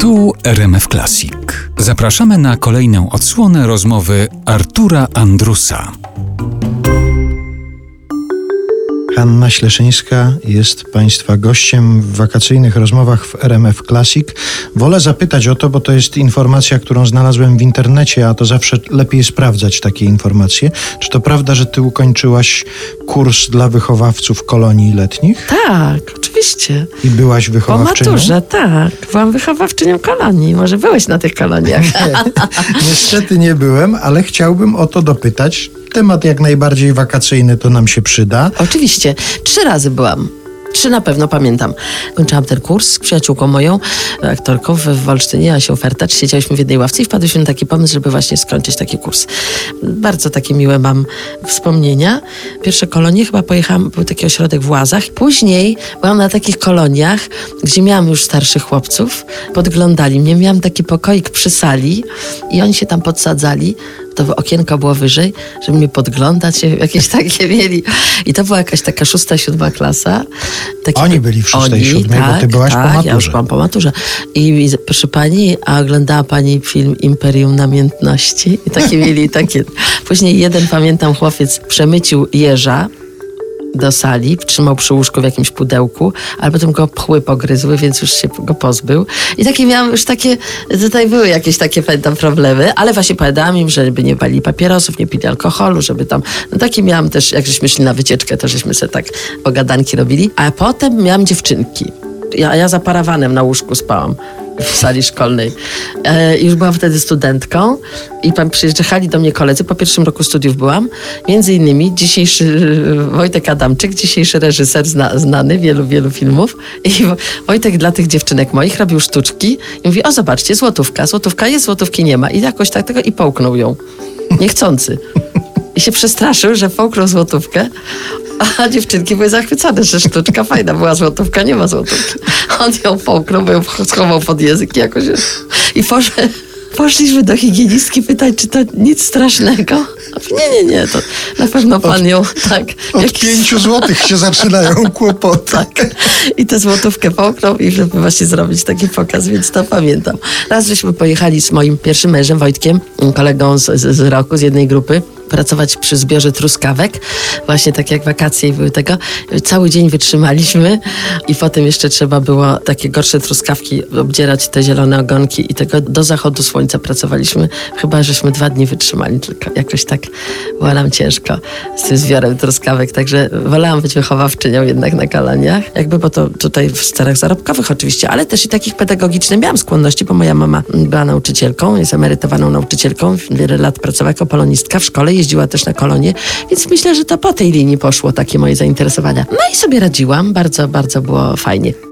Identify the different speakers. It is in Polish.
Speaker 1: Tu RMF Classic. Zapraszamy na kolejną odsłonę rozmowy Artura Andrusa.
Speaker 2: Hanna Śleszyńska jest Państwa gościem w wakacyjnych rozmowach w RMF Classic. Wolę zapytać o to, bo to jest informacja, którą znalazłem w internecie, a to zawsze lepiej sprawdzać takie informacje. Czy to prawda, że Ty ukończyłaś kurs dla wychowawców kolonii letnich
Speaker 3: Tak, oczywiście.
Speaker 2: i byłaś
Speaker 3: Po
Speaker 2: wychowawczynią?
Speaker 3: maturze, tak. Byłam wychowawczynią kolonii. Może byłeś na tych koloniach.
Speaker 2: Niestety nie byłem, ale chciałbym o to dopytać. Temat jak najbardziej wakacyjny to nam się przyda.
Speaker 3: Oczywiście. Trzy razy byłam. Trzy na pewno pamiętam. Kończyłam ten kurs z przyjaciółką moją, aktorką w w Olsztynie, Asią Fertacz. Siedziałyśmy w jednej ławce i wpadłyśmy na taki pomysł, żeby właśnie skończyć taki kurs. Bardzo takie miłe mam wspomnienia. Pierwsze kolonie chyba pojechałam, był taki ośrodek w Łazach. Później byłam na takich koloniach, gdzie miałam już starszych chłopców. Podglądali mnie. Miałam taki pokoik przy sali i oni się tam podsadzali to okienko było wyżej, żeby mnie podglądać, jakieś takie mieli. I to była jakaś taka szósta, siódma klasa. Taki,
Speaker 2: Oni byli w szóstej,
Speaker 3: Oni,
Speaker 2: siódmej, bo
Speaker 3: tak,
Speaker 2: ty byłaś po
Speaker 3: tak, ja już
Speaker 2: maturze.
Speaker 3: byłam po maturze. I, I proszę pani, a oglądała pani film Imperium Namiętności? I takie mieli takie. Później jeden, pamiętam, chłopiec przemycił jeża do sali, trzymał przy łóżku w jakimś pudełku, ale potem go pchły pogryzły, więc już się go pozbył. I takie miałam już takie, tutaj były jakieś takie, pamiętam, problemy, ale właśnie powiedziałam im, żeby nie palili papierosów, nie pili alkoholu, żeby tam, no takie miałam też, jak żeśmy szli na wycieczkę, to żeśmy sobie tak pogadanki robili. A potem miałam dziewczynki. Ja, ja za parawanem na łóżku spałam w sali szkolnej. E, już byłam wtedy studentką i pan przyjechali do mnie koledzy. Po pierwszym roku studiów byłam. Między innymi dzisiejszy Wojtek Adamczyk, dzisiejszy reżyser zna, znany wielu, wielu filmów. I Wo- Wojtek dla tych dziewczynek moich robił sztuczki i mówi, o zobaczcie, złotówka, złotówka jest, złotówki nie ma. I jakoś tak tego i połknął ją. Niechcący. I się przestraszył, że połknął złotówkę, a dziewczynki były zachwycone, że sztuczka fajna była, złotówka nie ma złotówki. On ją połknął, bo ją schował pod język i jakoś... I poszedł... Poszliśmy do higienistki pytać, czy to nic strasznego. Nie, nie, nie, to na pewno pan ją tak.
Speaker 2: Od
Speaker 3: jakiś-
Speaker 2: pięciu złotych się zaczynają kłopoty.
Speaker 3: tak. I tę złotówkę połknął i żeby właśnie zrobić taki pokaz, więc to pamiętam. Raz żeśmy pojechali z moim pierwszym mężem, Wojtkiem, kolegą z, z, z roku, z jednej grupy, pracować przy zbiorze truskawek. Właśnie tak jak wakacje były tego. Cały dzień wytrzymaliśmy i potem jeszcze trzeba było takie gorsze truskawki obdzierać te zielone ogonki i tego do zachodu słońca pracowaliśmy. Chyba żeśmy dwa dni wytrzymali, tylko jakoś tak nam ciężko z tym zbiorem truskawek, także wolałam być wychowawczynią jednak na koloniach. Jakby, bo to tutaj w starach zarobkowych oczywiście, ale też i takich pedagogicznych miałam skłonności, bo moja mama była nauczycielką, jest emerytowaną nauczycielką, wiele lat pracowała jako polonistka w szkole, jeździła też na kolonie, więc myślę, że to po tej linii poszło takie moje zainteresowania. No i sobie radziłam, bardzo, bardzo było fajnie.